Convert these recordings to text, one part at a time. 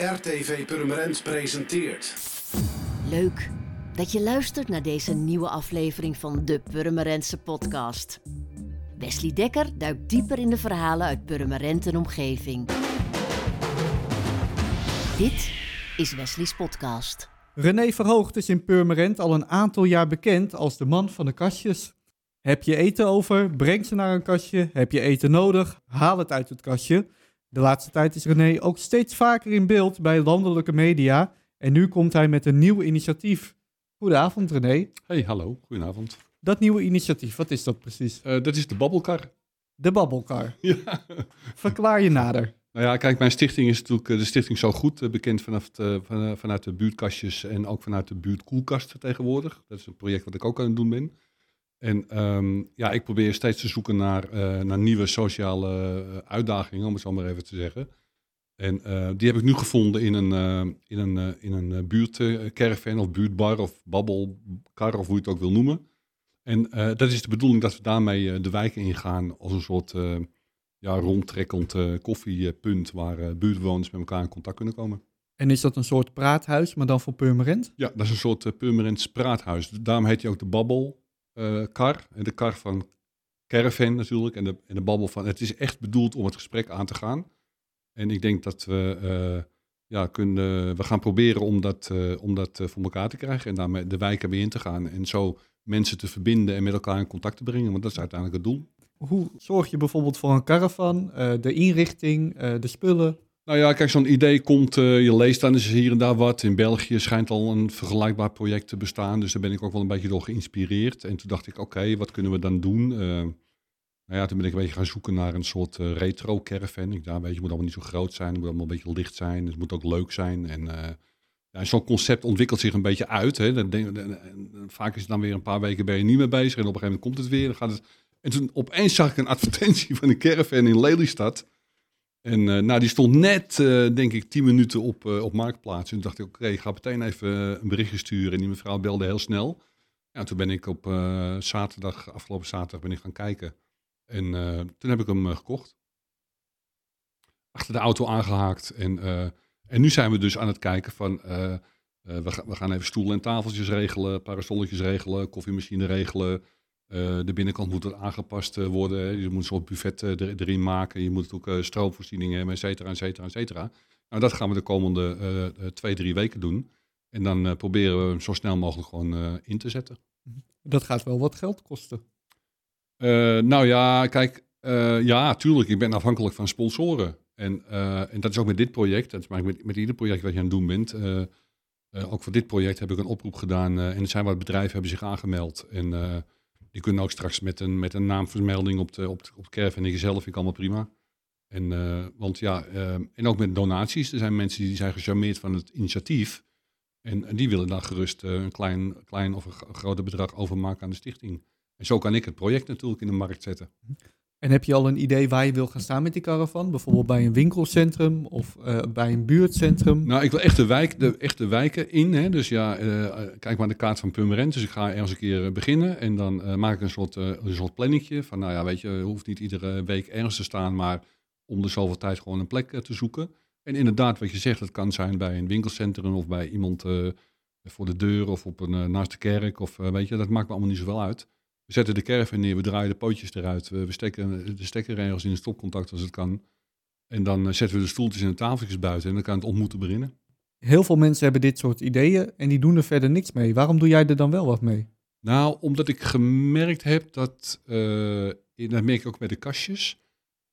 RTV Purmerend presenteert. Leuk dat je luistert naar deze nieuwe aflevering van de Purmerendse podcast. Wesley Dekker duikt dieper in de verhalen uit Purmerend en omgeving. Dit is Wesley's podcast. René Verhoogd is in Purmerend al een aantal jaar bekend als de man van de kastjes. Heb je eten over? Breng ze naar een kastje. Heb je eten nodig? Haal het uit het kastje. De laatste tijd is René ook steeds vaker in beeld bij landelijke media. En nu komt hij met een nieuw initiatief. Goedenavond René. Hey, hallo, goedenavond. Dat nieuwe initiatief, wat is dat precies? Uh, dat is de Babbelkar. De Babbelkar. Ja. Verklaar je nader. Nou ja, kijk, mijn stichting is natuurlijk de stichting Zo Goed, bekend vanaf de, van, vanuit de buurtkastjes en ook vanuit de buurtkoelkasten tegenwoordig. Dat is een project wat ik ook aan het doen ben. En um, ja, ik probeer steeds te zoeken naar, uh, naar nieuwe sociale uitdagingen, om het zo maar even te zeggen. En uh, die heb ik nu gevonden in een, uh, in een, in een buurtcaravan of buurtbar of babbelkar of hoe je het ook wil noemen. En dat is de bedoeling dat we daarmee de wijken ingaan als een soort ja, rondtrekkend koffiepunt waar buurtbewoners met elkaar in contact kunnen komen. En is dat een soort praathuis, maar dan voor Purmerend? Ja, dat is een soort uh, Purmerends praathuis. Daarom heet hij ook de babbelkar. en de kar van caravan natuurlijk en de, en de babbel van... Het is echt bedoeld om het gesprek aan te gaan. En ik denk dat we, uh, ja, kunnen, we gaan proberen om dat, uh, om dat voor elkaar te krijgen. En daarmee de wijken weer in te gaan. En zo mensen te verbinden en met elkaar in contact te brengen. Want dat is uiteindelijk het doel. Hoe zorg je bijvoorbeeld voor een caravan, de inrichting, de spullen? Nou ja, kijk, zo'n idee komt, uh, je leest dan eens hier en daar wat. In België schijnt al een vergelijkbaar project te bestaan. Dus daar ben ik ook wel een beetje door geïnspireerd. En toen dacht ik, oké, wat kunnen we dan doen? Uh, nou ja, toen ben ik een beetje gaan zoeken naar een soort uh, retro caravan. Ik dacht, weet je, moet allemaal niet zo groot zijn. Het moet allemaal een beetje licht zijn. Het moet ook leuk zijn. En ja, zo'n concept ontwikkelt zich een beetje uit. Hè. Dan denk, vaak is het dan weer een paar weken ben je niet mee bezig. En op een gegeven moment komt het weer. Dan gaat het... En toen opeens zag ik een advertentie van een caravan in Lelystad. En uh, nou, die stond net, uh, denk ik, tien minuten op, uh, op Marktplaats. En toen dacht ik, oké, ik ga meteen even een berichtje sturen. En die mevrouw belde heel snel. Ja, toen ben ik op zaterdag, afgelopen zaterdag, ben ik gaan kijken. En toen heb ik hem gekocht. Achter de auto aangehaakt. En, en nu zijn we dus aan het kijken van, we, ga, we, gaan even stoelen en tafeltjes regelen, parasolletjes regelen, koffiemachine regelen. Uh, de binnenkant moet er aangepast uh, worden. Je moet een soort buffet er, erin maken. Je moet ook stroomvoorzieningen hebben, et cetera, et cetera, et cetera. Nou, dat gaan we de komende twee, drie weken doen. En dan proberen we hem zo snel mogelijk gewoon in te zetten. Dat gaat wel wat geld kosten. nou ja, kijk, ja, tuurlijk. Ik ben afhankelijk van sponsoren. En, en dat is ook met dit project. Dat is maar met, met ieder project wat je aan het doen bent. ook voor dit project heb ik een oproep gedaan. en er zijn wat bedrijven hebben zich aangemeld. En die kunnen ook straks met een, met een naamvermelding op de, op de, op de caravan zelf, vind ik allemaal prima. En, uh, want ja, uh, en ook met donaties. Er zijn mensen die zijn gecharmeerd van het initiatief. En, die willen daar gerust uh, een klein, klein of een groter bedrag overmaken aan de stichting. En zo kan ik het project natuurlijk in de markt zetten. En heb je al een idee waar je wil gaan staan met die caravan? Bijvoorbeeld bij een winkelcentrum of uh, bij een buurtcentrum? Nou, ik wil echt de, wijk, de echte wijken in. Hè. Dus ja, uh, kijk maar de kaart van Purmerend. Dus ik ga ergens een keer beginnen en dan maak ik een soort, een soort planningje. Van nou ja, weet je, je hoeft niet iedere week ergens te staan, maar om de zoveel tijd gewoon een plek te zoeken. En inderdaad, wat je zegt, dat kan zijn bij een winkelcentrum of bij iemand voor de deur of op een, naast de kerk. Of weet je, dat maakt me allemaal niet zoveel uit. We zetten de caravan neer, we draaien de pootjes eruit. We, we steken de stekker ergens in een stopcontact als het kan. En dan eh, zetten we de stoeltjes en de tafeltjes buiten en dan kan het ontmoeten beginnen. Heel veel mensen hebben dit soort ideeën en die doen er verder niks mee. Waarom doe jij er dan wel wat mee? Nou, omdat ik gemerkt heb dat, uh, dat merk ik ook met de kastjes,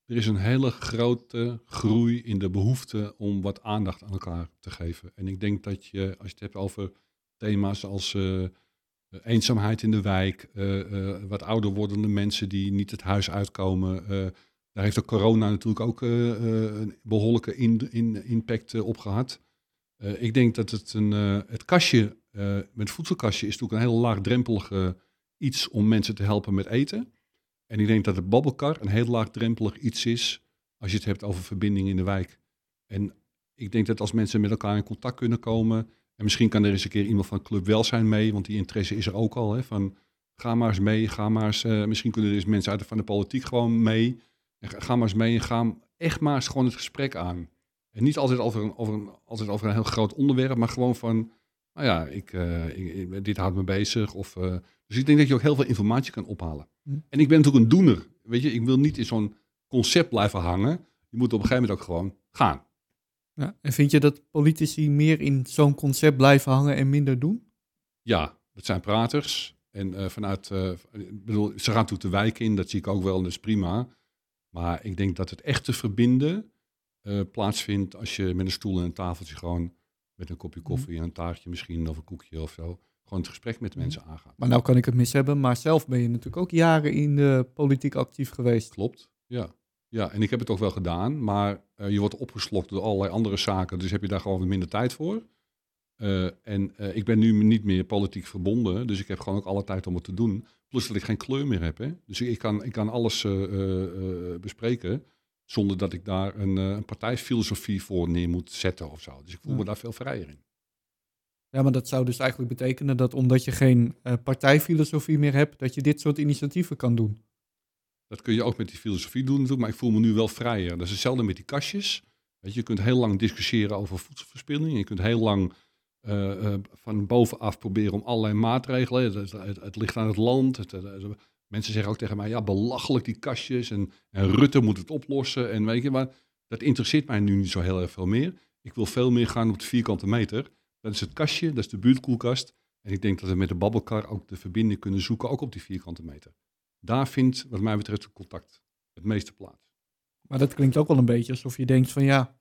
er is een hele grote groei in de behoefte om wat aandacht aan elkaar te geven. En ik denk dat je, als je het hebt over thema's als uh, eh, eenzaamheid in de wijk, eh, eh, wat ouder wordende mensen die niet het huis uitkomen. daar heeft de corona natuurlijk ook een behoorlijke impact op gehad. ik denk dat het, een, het kastje, met voedselkastje, is natuurlijk een heel laagdrempelig iets om mensen te helpen met eten. En ik denk dat het babbelkar een heel laagdrempelig iets is als je het hebt over verbinding in de wijk. En ik denk dat als mensen met elkaar in contact kunnen komen, en misschien kan er eens een keer iemand van Club Welzijn mee, want die interesse is er ook al. Hè, van ga maar eens mee, ga maar eens. Uh, misschien kunnen er eens mensen uit de, van de politiek gewoon mee. En ga maar eens mee en ga echt maar eens gewoon het gesprek aan. En niet altijd over een, over een, altijd over een heel groot onderwerp, maar gewoon van, nou ja, ik, eh, ik- ik- dit houdt me bezig. Of, eh, dus ik denk dat je ook heel veel informatie kan ophalen. Hm. En ik ben natuurlijk een doener. Weet je, ik wil niet in zo'n concept blijven hangen. Je moet op een gegeven moment ook gewoon gaan. Ja. En vind je dat politici meer in zo'n concept blijven hangen en minder doen? Ja, dat zijn praters. En eh, vanuit, eh, ik bedoel, ze gaan natuurlijk de wijk in, dat zie ik ook wel, is prima. Maar ik denk dat het echte verbinden eh, plaatsvindt als je met een stoel en een tafeltje gewoon met een kopje koffie en een taartje misschien of een koekje of zo, gewoon het gesprek met de mensen aangaat. Maar nou kan ik het mis hebben, maar zelf ben je natuurlijk ook jaren in de politiek actief geweest. Klopt, ja. Ja, en ik heb het ook wel gedaan, maar eh, je wordt opgeslokt door allerlei andere zaken, dus heb je daar gewoon wat minder tijd voor. Eh, en eh, ik ben nu niet meer politiek verbonden, dus ik heb gewoon ook alle tijd om het te doen. Plus dat ik geen kleur meer heb. Hè? Dus ik kan, ik kan alles bespreken zonder dat ik daar een, een partijfilosofie voor neer moet zetten of zo. Dus ik voel Ja. me daar veel vrijer in. Ja, maar dat zou dus eigenlijk betekenen dat omdat je geen partijfilosofie meer hebt, dat je dit soort initiatieven kan doen. Dat kun je ook met die filosofie doen natuurlijk, maar ik voel me nu wel vrijer. Dat is hetzelfde met die kastjes. Je, kunt heel lang discussiëren over voedselverspilling. Je kunt heel lang eh, eh, van bovenaf proberen om allerlei maatregelen. Het, ligt aan het land. Mensen zeggen ook tegen mij, ja, belachelijk die kastjes. En, en Rutte moet het oplossen. En weet je, maar dat interesseert mij nu niet zo heel erg veel meer. Ik wil veel meer gaan op de vierkante meter. Dat is het kastje, dat is de buurtkoelkast. En ik denk dat we met de babbelkar ook de verbinding kunnen zoeken, ook op die vierkante meter. Daar vindt, wat mij betreft, het contact het meeste plaats. Maar dat klinkt ook wel een beetje alsof je denkt van ja,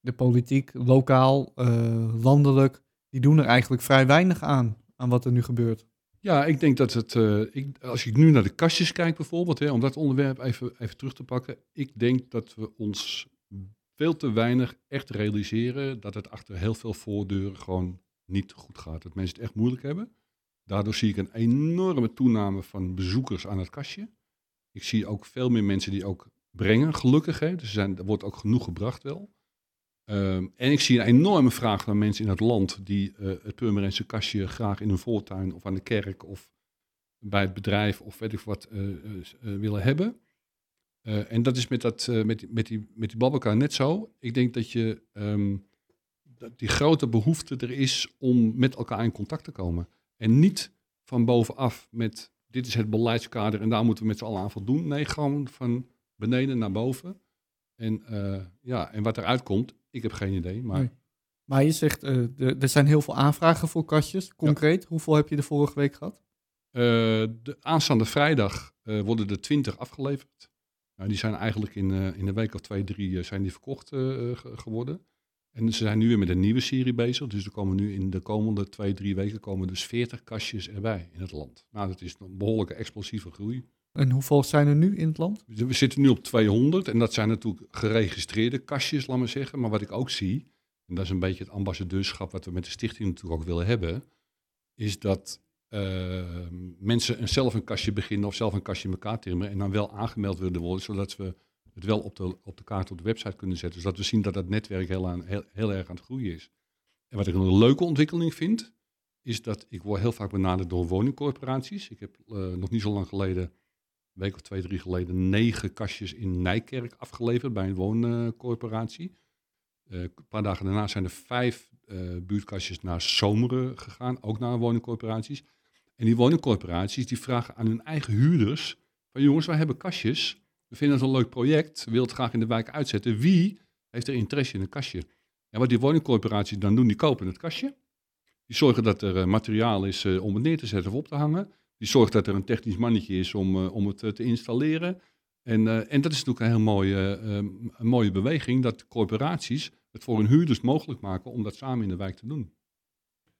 de politiek, lokaal, eh, landelijk, die doen er eigenlijk vrij weinig aan, aan wat er nu gebeurt. Ja, ik denk dat het. eh, ik, als ik nu naar de kastjes kijk, bijvoorbeeld, hè, om dat onderwerp even, even terug te pakken. Ik denk dat we ons veel te weinig echt realiseren dat het achter heel veel voordeuren gewoon niet goed gaat. Dat mensen het echt moeilijk hebben. Daardoor zie ik een enorme toename van bezoekers aan het kastje. Ik zie ook veel meer mensen die ook brengen, gelukkig. Hè. Dus er, zijn, wordt ook genoeg gebracht wel. Ehm, en ik zie een enorme vraag naar mensen in het land die eh, het Purmerense kastje graag in hun voortuin of aan de kerk of bij het bedrijf of weet ik wat eh, eh, willen hebben. En dat is met, dat, met, met, die, met die babbelkar net zo. Ik denk dat, je, ehm, dat die grote behoefte er is om met elkaar in contact te komen. En niet van bovenaf met dit is het beleidskader en daar moeten we met z'n allen aan voldoen. Nee, gewoon van beneden naar boven. En, eh, ja, en wat eruit komt, ik heb geen idee. Maar Nee. Maar je zegt, eh, de- er zijn heel veel aanvragen voor kastjes. Concreet, hoeveel heb je de vorige week gehad? Eh, de aanstaande vrijdag worden er 20 afgeleverd. Nou, die zijn eigenlijk in, in een week of twee, drie zijn die verkocht ge- geworden. En ze zijn nu weer met een nieuwe serie bezig. Dus er komen nu in de komende twee, drie weken komen dus 40 kastjes erbij in het land. Nou, dat is een behoorlijke explosieve groei. En hoeveel zijn er nu in het land? We zitten nu op 200 en dat zijn natuurlijk geregistreerde kastjes, laat maar zeggen. Maar wat ik ook zie, en dat is een beetje het ambassadeurschap wat we met de stichting natuurlijk ook willen hebben, is dat eh, mensen zelf een kastje beginnen of zelf een kastje in elkaar timmeren en dan wel aangemeld willen worden, zodat we het wel op de, op de kaart op de website kunnen zetten. Zodat we zien dat dat netwerk heel, aan, heel, heel erg aan het groeien is. En wat ik een leuke ontwikkeling vind, is dat ik word heel vaak benaderd door woningcorporaties. Ik heb eh, nog niet zo lang geleden een week of twee, drie geleden negen kastjes in Nijkerk afgeleverd bij een wooncorporatie. Eh, een paar dagen daarna zijn er vijf eh, buurtkastjes naar Zomeren gegaan, ook naar woningcorporaties. En die woningcorporaties die vragen aan hun eigen huurders van jongens, wij hebben kastjes. We vinden het een leuk project, we willen het graag in de wijk uitzetten. Wie heeft er interesse in een kastje? En wat die woningcorporaties dan doen, die kopen het kastje. Die zorgen dat er eh, materiaal is eh, om het neer te zetten of op te hangen. Die zorgt dat er een technisch mannetje is om, eh, om het te installeren. En, en dat is natuurlijk een heel mooie, een mooie beweging, dat corporaties het voor hun huurders mogelijk maken om dat samen in de wijk te doen.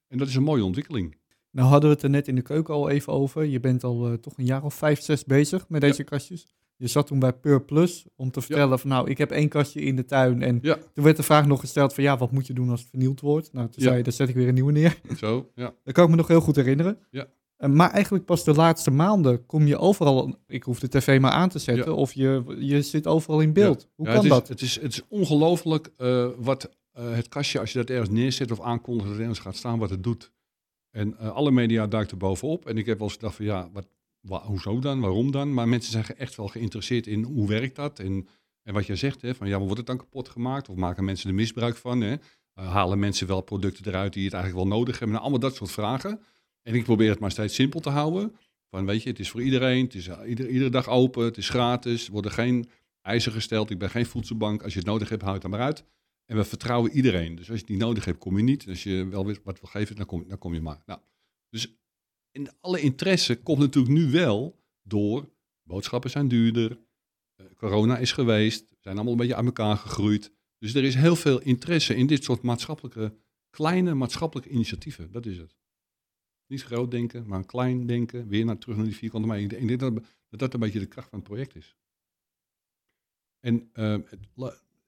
En dat is een mooie ontwikkeling. Nou hadden we het er net in de keuken al even over. Je bent al toch een jaar of vijf, zes bezig met deze kastjes. Je zat toen bij Pur Plus om te vertellen van nou, ik heb één kastje in de tuin. En Ja. toen werd de vraag nog gesteld van ja, wat moet je doen als het vernield wordt? Nou, toen Ja. zei je, dan zet ik weer een nieuwe neer. Zo, ja. Dat kan ik me nog heel goed herinneren. Ja. Eh, maar eigenlijk pas de laatste maanden kom je overal, ik hoef de tv maar aan te zetten, of je, je zit overal in beeld. Hoe kan het is, dat? Het is, het is ongelooflijk eh, wat eh, het kastje, als je dat ergens neerzet of aankondigt dat het ergens gaat staan, wat het doet. En alle media duikt er bovenop. En ik heb wel eens gedacht van ja, wat, hoezo dan, waarom dan? Maar mensen zijn echt wel geïnteresseerd in hoe werkt dat en En wat jij zegt, hè, van ja, wordt het dan kapot gemaakt? Of maken mensen er misbruik van? Hè? Uh, halen mensen wel producten eruit die het eigenlijk wel nodig hebben? Nou, allemaal dat soort vragen. En ik probeer het maar steeds simpel te houden. Van weet je, het is voor iedereen, het is ieder, iedere dag open, het is gratis, er worden geen eisen gesteld. Ik ben geen voedselbank. Als je het nodig hebt, houd het dan maar uit. En we vertrouwen iedereen. Dus als je het niet nodig hebt, kom je niet. Als je wel wat wil geven, dan kom, dan kom je maar. Nou, dus in alle interesse komt natuurlijk nu wel door boodschappen zijn duurder, uh, corona is geweest, zijn allemaal een beetje aan elkaar gegroeid. Dus er is heel veel interesse in dit soort maatschappelijke, kleine maatschappelijke initiatieven. Dat is het. Niet groot denken, maar klein denken. Weer naar, terug naar die vierkante meter. Ik denk dat, dat een beetje de kracht van het project is. En uh,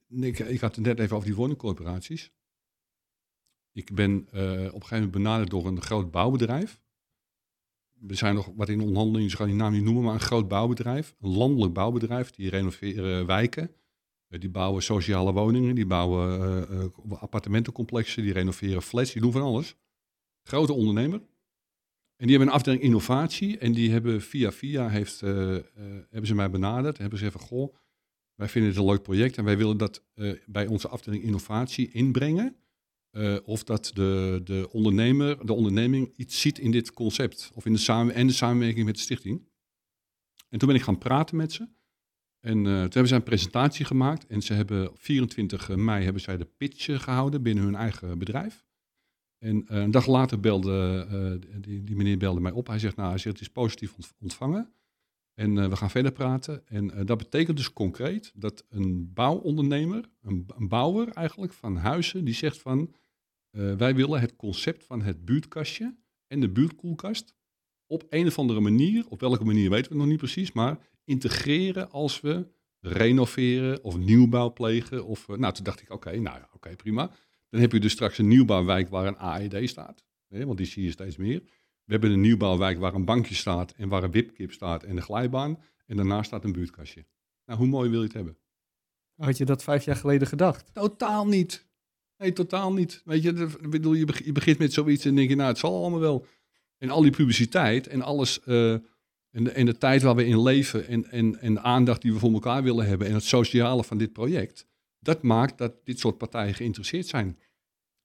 ik, ik, had het net even over die woningcorporaties. Ik ben uh, op een gegeven moment benaderd door een groot bouwbedrijf. We zijn nog wat in onderhandeling, ik ga die naam niet noemen, maar een groot bouwbedrijf. Een landelijk bouwbedrijf, die renoveren wijken. Uh, die bouwen sociale woningen, die bouwen uh, appartementencomplexen, die renoveren flats, die doen van alles. Grote ondernemer. En die hebben een afdeling innovatie en die hebben via via heeft, hebben ze mij benaderd. Hebben ze even, goh, wij vinden het een leuk project en wij willen dat bij onze afdeling innovatie inbrengen. Uh, of dat de, de ondernemer, de onderneming iets ziet in dit concept. Of in de samen, en de samenwerking met de stichting. En toen ben ik gaan praten met ze. En uh, toen hebben ze een presentatie gemaakt. En ze hebben 24 mei hebben zij de pitch gehouden binnen hun eigen bedrijf. En een dag later belde die, die, meneer belde mij op. Hij zegt, nou, hij zegt, het is positief ontvangen. En uh, we gaan verder praten. En uh, dat betekent dus concreet dat een bouwondernemer, een, bouwer eigenlijk van huizen, die zegt van uh, wij willen het concept van het buurtkastje en de buurtkoelkast op een of andere manier, op welke manier weten we nog niet precies, maar integreren als we renoveren of nieuwbouw plegen. Of, nou, toen dacht ik, oké, nou ja, oké, prima. Dan heb je dus straks een nieuwbouwwijk waar een AED staat, hè, want die zie je steeds meer. We hebben een nieuwbouwwijk waar een bankje staat en waar een wipkip staat en een glijbaan. En daarnaast staat een buurtkastje. Nou, hoe mooi wil je het hebben? Had je dat vijf jaar geleden gedacht? Totaal niet. Nee, totaal niet. Weet je, bedoel, je begint met zoiets en denk je, nou, het zal allemaal wel. En al die publiciteit en alles, uh, en, de, en de tijd waar we in leven en, en, en de aandacht die we voor elkaar willen hebben en het sociale van dit project, dat maakt dat dit soort partijen geïnteresseerd zijn.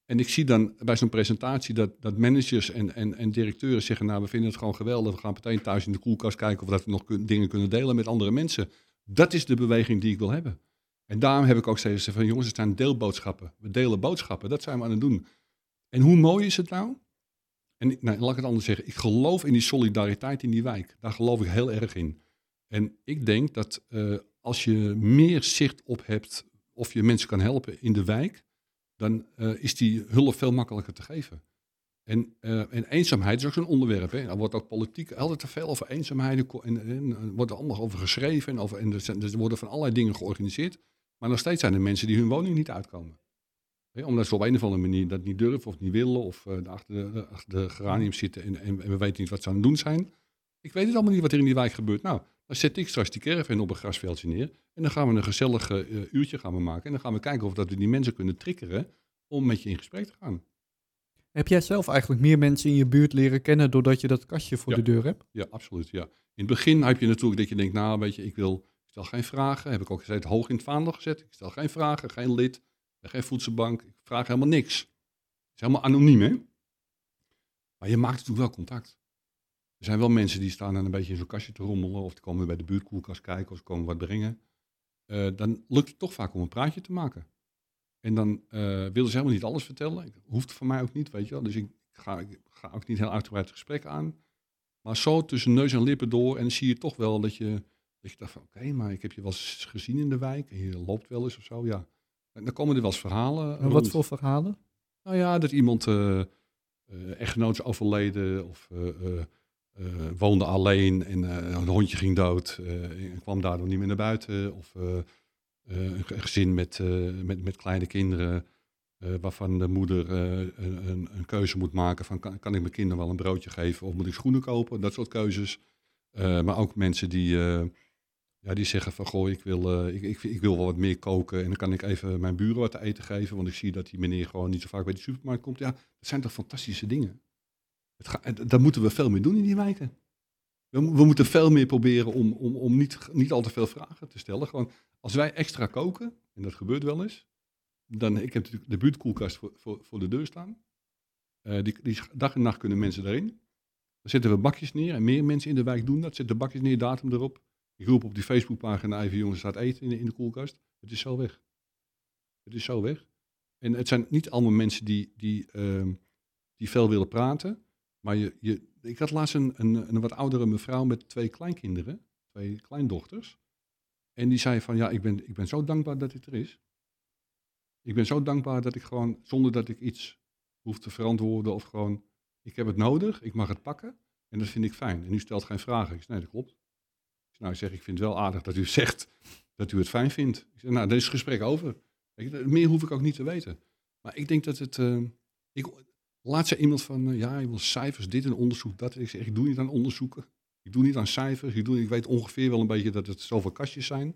En ik zie dan bij zo'n presentatie dat, dat managers en, en, en directeuren zeggen, nou we vinden het gewoon geweldig, we gaan meteen thuis in de koelkast kijken of dat we nog dingen kunnen delen met andere mensen. Dat is de beweging die ik wil hebben. En daarom heb ik ook steeds gezegd van jongens, het zijn deelboodschappen. We delen boodschappen, dat zijn we aan het doen. En hoe mooi is het nou? En nou, laat ik het anders zeggen, ik geloof in die solidariteit in die wijk. Daar geloof ik heel erg in. En ik denk dat uh, als je meer zicht op hebt of je mensen kan helpen in de wijk, dan uh, is die hulp veel makkelijker te geven. En, uh, en eenzaamheid is ook zo'n onderwerp. Hè. Er wordt ook politiek altijd te veel over eenzaamheid. En, en, wordt er allemaal over geschreven. En, over, en er, worden van allerlei dingen georganiseerd. Maar nog steeds zijn er mensen die hun woning niet uitkomen. Hè, omdat ze op een of andere manier dat niet durven of niet willen. Of uh, achter, de, achter de geranium zitten en, en, en, we weten niet wat ze aan het doen zijn. Ik weet het allemaal niet wat er in die wijk gebeurt. Nou, dan zet ik straks die caravan op een grasveldje neer. En dan gaan we een gezellig uh, uurtje gaan we maken. En dan gaan we kijken of dat we die mensen kunnen triggeren om met je in gesprek te gaan. Heb jij zelf eigenlijk meer mensen in je buurt leren kennen doordat je dat kastje voor ja. de deur hebt? Ja, absoluut. Ja. In het begin heb je natuurlijk dat je denkt, nou weet je, ik wil, ik stel geen vragen. Heb ik ook gezegd, hoog in het vaandel gezet. Ik stel geen vragen, geen lid, geen voedselbank. Ik vraag helemaal niks. Het is helemaal anoniem, hè? Maar je maakt natuurlijk wel contact. Er zijn wel mensen die staan dan een beetje in zo'n kastje te rommelen. Of die komen bij de buurtkoelkast kijken of ze komen wat brengen. Uh, dan lukt het toch vaak om een praatje te maken. En dan uh, willen ze helemaal niet alles vertellen. Dat hoeft voor mij ook niet, weet je wel. Dus ik ga, ik ga ook niet heel uitgebreid het gesprek aan. Maar zo tussen neus en lippen door. En dan zie je toch wel dat je, dat je dacht van... Oké, okay, maar ik heb je wel eens gezien in de wijk. En je loopt wel eens of zo, ja. En dan komen er wel eens verhalen. En wat voor verhalen? Nou ja, dat iemand uh, uh, echtgenoot is overleden. Of woonde alleen en een hondje ging dood. en kwam daardoor niet meer naar buiten. Of... Uh, een gezin met, uh, met, met kleine kinderen, uh, waarvan de moeder een, een, keuze moet maken van kan, kan, ik mijn kinderen wel een broodje geven of moet ik schoenen kopen, dat soort keuzes. maar ook mensen die, ja, die zeggen van goh, ik wil, ik, ik, ik, wil wel wat meer koken en dan kan ik even mijn buren wat te eten geven, want ik zie dat die meneer gewoon niet zo vaak bij de supermarkt komt. Ja, dat zijn toch fantastische dingen. Dat moeten we veel meer doen in die wijken. We, we moeten veel meer proberen om, om, om niet, niet al te veel vragen te stellen. Gewoon als wij extra koken, en dat gebeurt wel eens, dan ik heb natuurlijk de buurtkoelkast voor, voor, de deur staan. Eh, die, die dag en nacht kunnen mensen daarin. Dan zetten we bakjes neer en meer mensen in de wijk doen dat. Zetten bakjes neer, datum erop. Ik roep op die Facebookpagina even jongens, staat eten in de, in de koelkast. Het is zo weg. Het is zo weg. En het zijn niet allemaal mensen die, die, ehm, die veel willen praten. Maar je, ik had laatst een, een, een wat oudere mevrouw met twee kleinkinderen, twee kleindochters. En die zei van ja, ik ben, ik ben zo dankbaar dat dit er is. Ik ben zo dankbaar dat ik gewoon, zonder dat ik iets hoef te verantwoorden of gewoon, ik heb het nodig, ik mag het pakken. En dat vind ik fijn. En u stelt geen vragen. Ik zeg, nee, dat klopt. Ik nou, zeg, ik vind het wel aardig dat u zegt dat u het fijn vindt. Ik zeg, nou, daar is het gesprek over. Meer hoef ik ook niet te weten. Maar ik denk dat het, eh, ik, laat ze iemand van, eh, ja, je wil cijfers, dit en onderzoek, dat. Ik zeg, ik doe niet aan onderzoeken. Ik doe niet aan cijfers. Ik, doe, ik weet ongeveer wel een beetje dat het zoveel kastjes zijn.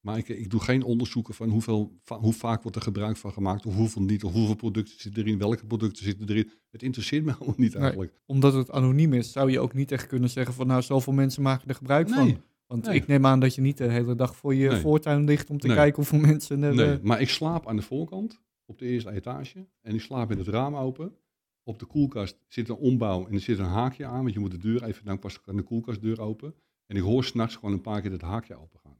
Maar ik, ik doe geen onderzoeken van hoeveel, va- hoe vaak wordt er gebruik van gemaakt, of hoeveel niet, of hoeveel producten zitten erin, welke producten zitten erin. Het interesseert me allemaal niet Nee. eigenlijk. Omdat het anoniem is, zou je ook niet echt kunnen zeggen van nou, zoveel mensen maken er gebruik Nee, van. Want nee. ik neem aan dat je niet de hele dag voor je voortuin ligt om te kijken hoeveel mensen er... Nee, eh, maar ik slaap aan de voorkant, op de eerste etage. En ik slaap met het raam open. Op de koelkast zit een ombouw en er zit een haakje aan. Want je moet de deur even, dan pas aan de koelkastdeur open. En ik hoor s'nachts gewoon een paar keer het haakje open gaan.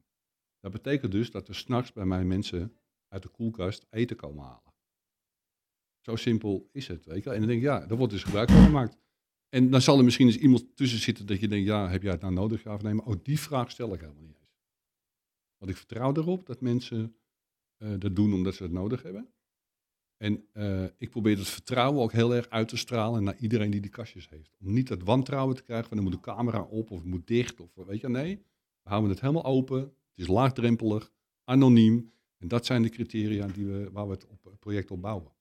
Dat betekent dus dat er s'nachts bij mij mensen uit de koelkast eten komen halen. Zo simpel is het, weet. En dan denk ik, ja, daar wordt dus gebruik van gemaakt. En dan zal er misschien eens iemand tussen zitten dat je denkt, ja, heb jij het nou nodig, ja of nee? Maar ook die vraag stel ik helemaal niet eens. Want ik vertrouw erop dat mensen eh, dat doen omdat ze het nodig hebben. En eh, ik probeer dat vertrouwen ook heel erg uit te stralen naar iedereen die die kastjes heeft. Om niet dat wantrouwen te krijgen van dan moet de camera op of het moet dicht of weet je, nee. We houden het helemaal open. Het is laagdrempelig, anoniem. En dat zijn de criteria die we, waar we het op, het project op bouwen.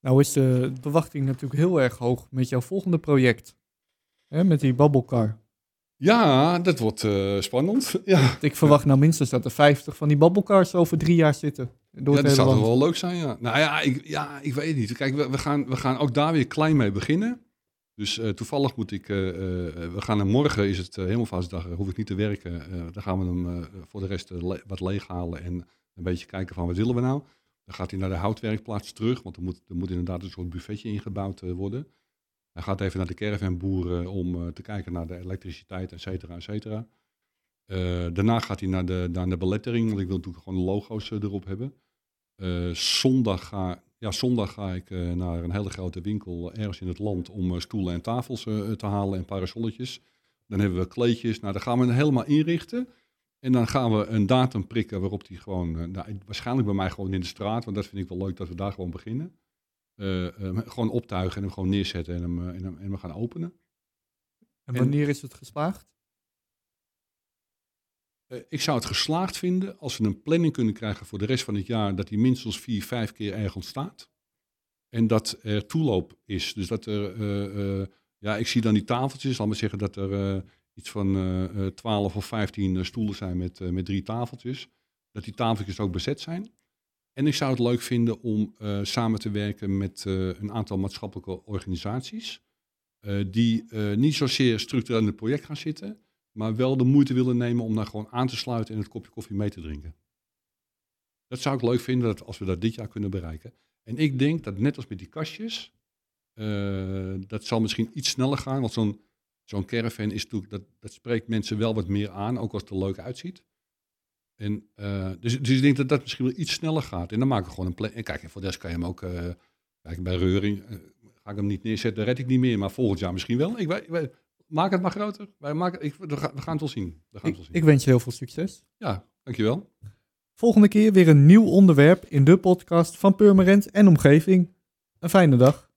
Nou is de verwachting natuurlijk heel erg hoog met jouw volgende project. Hè, met die babbelkar. Ja, dat wordt eh, spannend. Ja, Ik verwacht nou minstens dat er 50 van die babbelcars over drie jaar zitten. Door ja het dat zou land. wel leuk zijn, ja. Nou ja, ik, ja, ik weet het niet. Kijk, we, we, gaan, we gaan ook daar weer klein mee beginnen. Dus eh, toevallig moet ik, eh, eh, we gaan er morgen, is het uh, hemelvaartsdag, hoef ik niet te werken. Dan gaan we hem voor de rest le- wat leeghalen en een beetje kijken van wat willen we nou. Dan gaat hij naar de houtwerkplaats terug, want er moet, er moet inderdaad een soort buffetje ingebouwd worden. Hij gaat even naar de caravanboer eh, om te kijken naar de elektriciteit, et cetera, et cetera. Daarna gaat hij naar de, naar de belettering, want ik wil natuurlijk gewoon de logo's erop hebben. Eh, zondag, ga, ja, zondag ga ik eh, naar een hele grote winkel ergens in het land om eh, stoelen en tafels te halen en parasolletjes. Dan hebben we kleedjes. Nou, dan gaan we het helemaal inrichten. En dan gaan we een datum prikken waarop die gewoon, nou, waarschijnlijk bij mij gewoon in de straat, want dat vind ik wel leuk dat we daar gewoon beginnen. Gewoon optuigen en hem gewoon neerzetten en hem, en hem, en hem gaan openen. En wanneer is het geslaagd? Eh, ik zou het geslaagd vinden als we een planning kunnen krijgen voor de rest van het jaar dat hij minstens vier, vijf keer ergens staat. En dat er toeloop is. Dus dat er, eh, eh, ja, ik zie dan die tafeltjes, laat maar zeggen dat er iets van eh, eh, 12 of 15 eh, stoelen zijn met, met drie tafeltjes. Dat die tafeltjes ook bezet zijn. En ik zou het leuk vinden om samen te werken met een aantal maatschappelijke organisaties. die niet zozeer structureel in het project gaan zitten, maar wel de moeite willen nemen om daar gewoon aan te sluiten en het kopje koffie mee te drinken. Dat zou ik leuk vinden dat als we dat dit jaar kunnen bereiken. En ik denk dat net als met die kastjes, eh, dat zal misschien iets sneller gaan, want zo'n zo'n caravan is natuurlijk, dat, dat spreekt mensen wel wat meer aan, ook als het er leuk uitziet. En, eh, dus, dus ik denk dat dat misschien wel iets sneller gaat. En dan maken we gewoon een plan. En kijk, voor de rest kan je hem ook, eh, kijk, bij Reuring ga ik hem niet neerzetten, red ik niet meer, maar volgend jaar misschien wel. Ik weet- maak het maar groter. Wij maken, ik, we, gaan, we gaan het wel zien. We gaan Ik, het wel zien. ik wens je heel veel succes. Ja, dankjewel. Volgende keer weer een nieuw onderwerp in de podcast van Purmerend en omgeving. Een fijne dag.